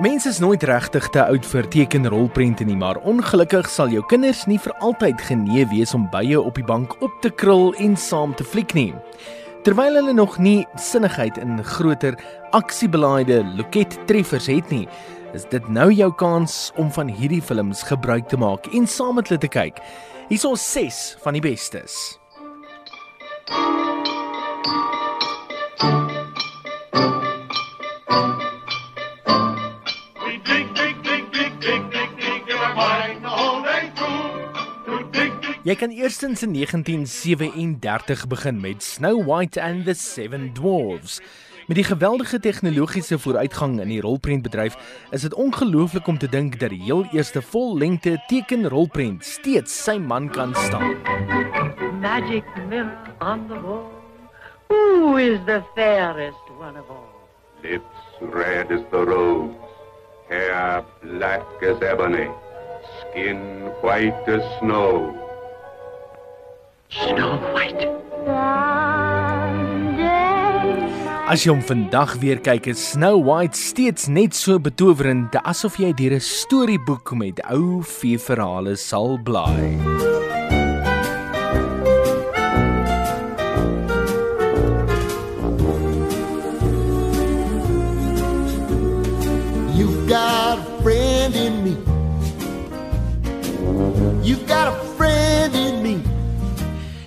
Mense is nooit regtig te oud vir tekenrolprente nie, maar ongelukkig sal jou kinders nie vir altyd genee wees om by jou op die bank op te krul en saam te fliek nie. Terwyl hulle nog nie sinnigheid in groter aksiebelaaide loket treffers het nie, is dit nou jou kans om van hierdie films gebruik te maak en saam met hulle te kyk. Hierso 6 van die bestes. Jy kan eerstens in 1937 begin met Snow White and the Seven Dwarfs. Met die geweldige tegnologiese vooruitgang in die rolprentbedryf, is dit ongelooflik om te dink dat die heel eerste vollengte tekenrolprent steeds sy man kan staan. Magic mirror on the wall. Who is the fairest one of all? Lips red as the rose, hair black as ebony, skin white as snow. Snow White. As jy hom vandag weer kyk, is Snow White steeds net so betowerend asof jy deur 'n storieboek met ou feeverhale sal blaai. You've got a friend in me. You've got a.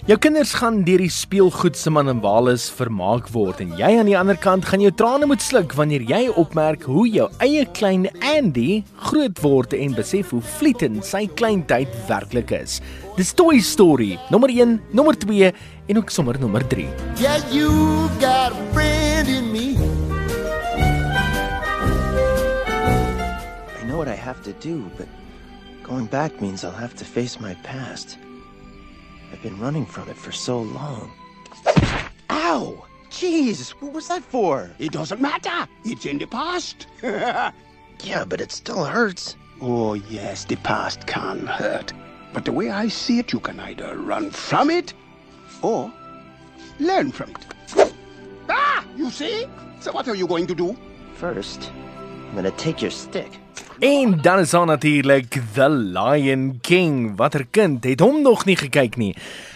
Jou kinders gaan deur die speelgoed se man en walis vermaak word en jy aan die ander kant gaan jou trane moet sluk wanneer jy opmerk hoe jou eie klein Andy groot word en besef hoe vlietend sy klein tyd werklik is. Dis Toy Story, nommer 1, nommer 2 en ook sommer nommer 3. Yeah, you've got a friend in me. I know what I have to do, but going back means I'll have to face my past. I've been running from it for so long. Ow! Jeez, what was that for? It doesn't matter. It's in the past. Yeah, but it still hurts. oh, yes, the past can hurt. But the way I see it, you can either run from it or learn from it. Ah! You see? So, what are you going to do? First, I'm gonna take your stick. En dan is daar natuurlik The Lion King. Watter kind het hom nog nie gekyk nie?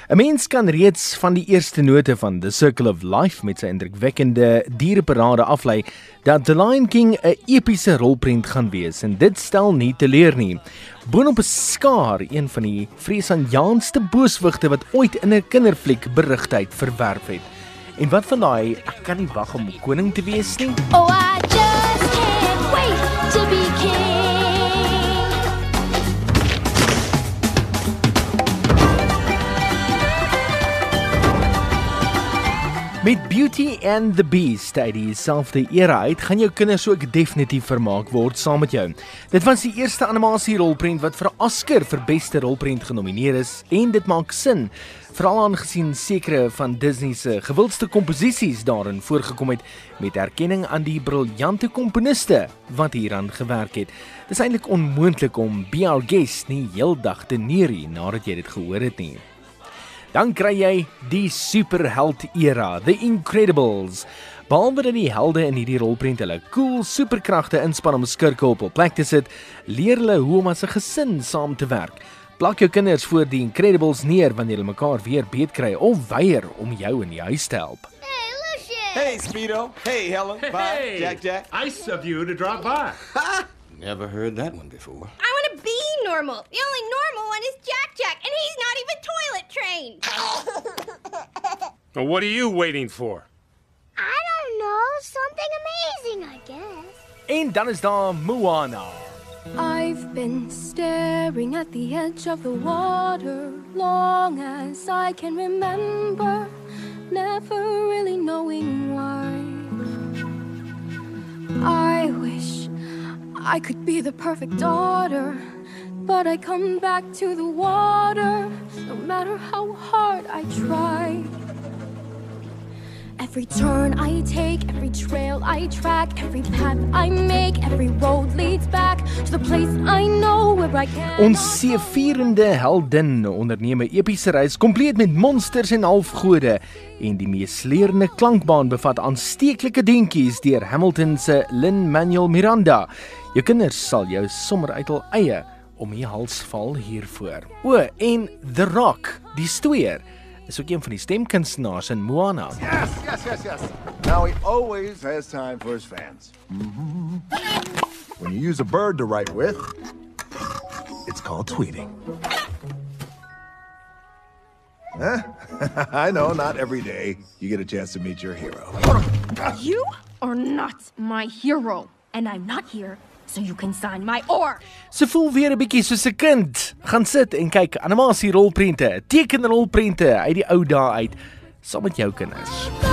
'n Mens kan reeds van die eerste note van The Circle of Life met sy indrukwekkende diereparade aflei dat The Lion King 'n epiese rolprent gaan wees en dit stel nie teleur nie. Boonop 'n skaar een van die vreesaanjaendste booswigte wat ooit in 'n kinderfliek berugtheid verwerf het. En wat van daai ek kan nie wag om koning te wees nie? Oh, I Met Beauty and the Beast uit dieselfde era uit, gaan jou kinders ook definitief vermaak word saam met jou. Dit was die eerste animasierolprent wat vir 'n Oscar vir beste rolprent genomineer is en dit maak sin, veral aangesien sekere van Disney se gewildste komposisies daarin voorgekom het met erkenning aan die briljante komponiste wat hieraan gewerk het. Dis eintlik onmoontlik om Be Our Guest nie heeldag te neurie nadat jy dit gehoor het nie. Dan kry jy die superheld era, The Incredibles. Behalwe dat die helde in hierdie rolprent hulle cool superkragte inspann om skurke op hul plek te sit, leer hulle hoe om as 'n gesin saam te werk. Plak jou kinders voor die Incredibles neer wanneer hulle mekaar weer beet kry of weier om jou in die huis te help. Hey! Hey, Speedo. Hey, Helen. Bye. Jack, Jack. Nice of you to drop by. Never heard that one before. I normal. The only normal one is Jack Jack, and he's not even toilet trained. Well, what are you waiting for? I don't know. Something amazing, I guess. En dan is daar Moana. I've been staring at the edge of the water long as I can remember, never really knowing why. I wish I could be the perfect daughter, but I come back to the water no matter how hard I try. Every turn I take, every trail I track, every path I make, every road leads back to the place I know where I can. Ons seevierende heldin onderneem 'n epiese reis kompleet met monsters en halfgode en die meesleurende klankbaan bevat aansteeklike dingetjies deur Hamilton se Lin-Manuel Miranda. Jou kinders sal jou sommer uit hul eie om die hals val hiervoor. O, en The Rock, die stoeier, is ook een van die stemkunstenaars in Moana. Yes, yes, yes, yes. Now he always has time for his fans. Mhm. When you use a bird to write with, it's called tweeting. Huh? I know, not every day you get a chance to meet your hero. You are not my hero, and I'm not here so you can sign my oar. Se voel weer 'n bietjie soos 'n kind. Gaan sit en kyk animasie rolprente, tekenrolprente uit die ou dae uit saam met jou kinders.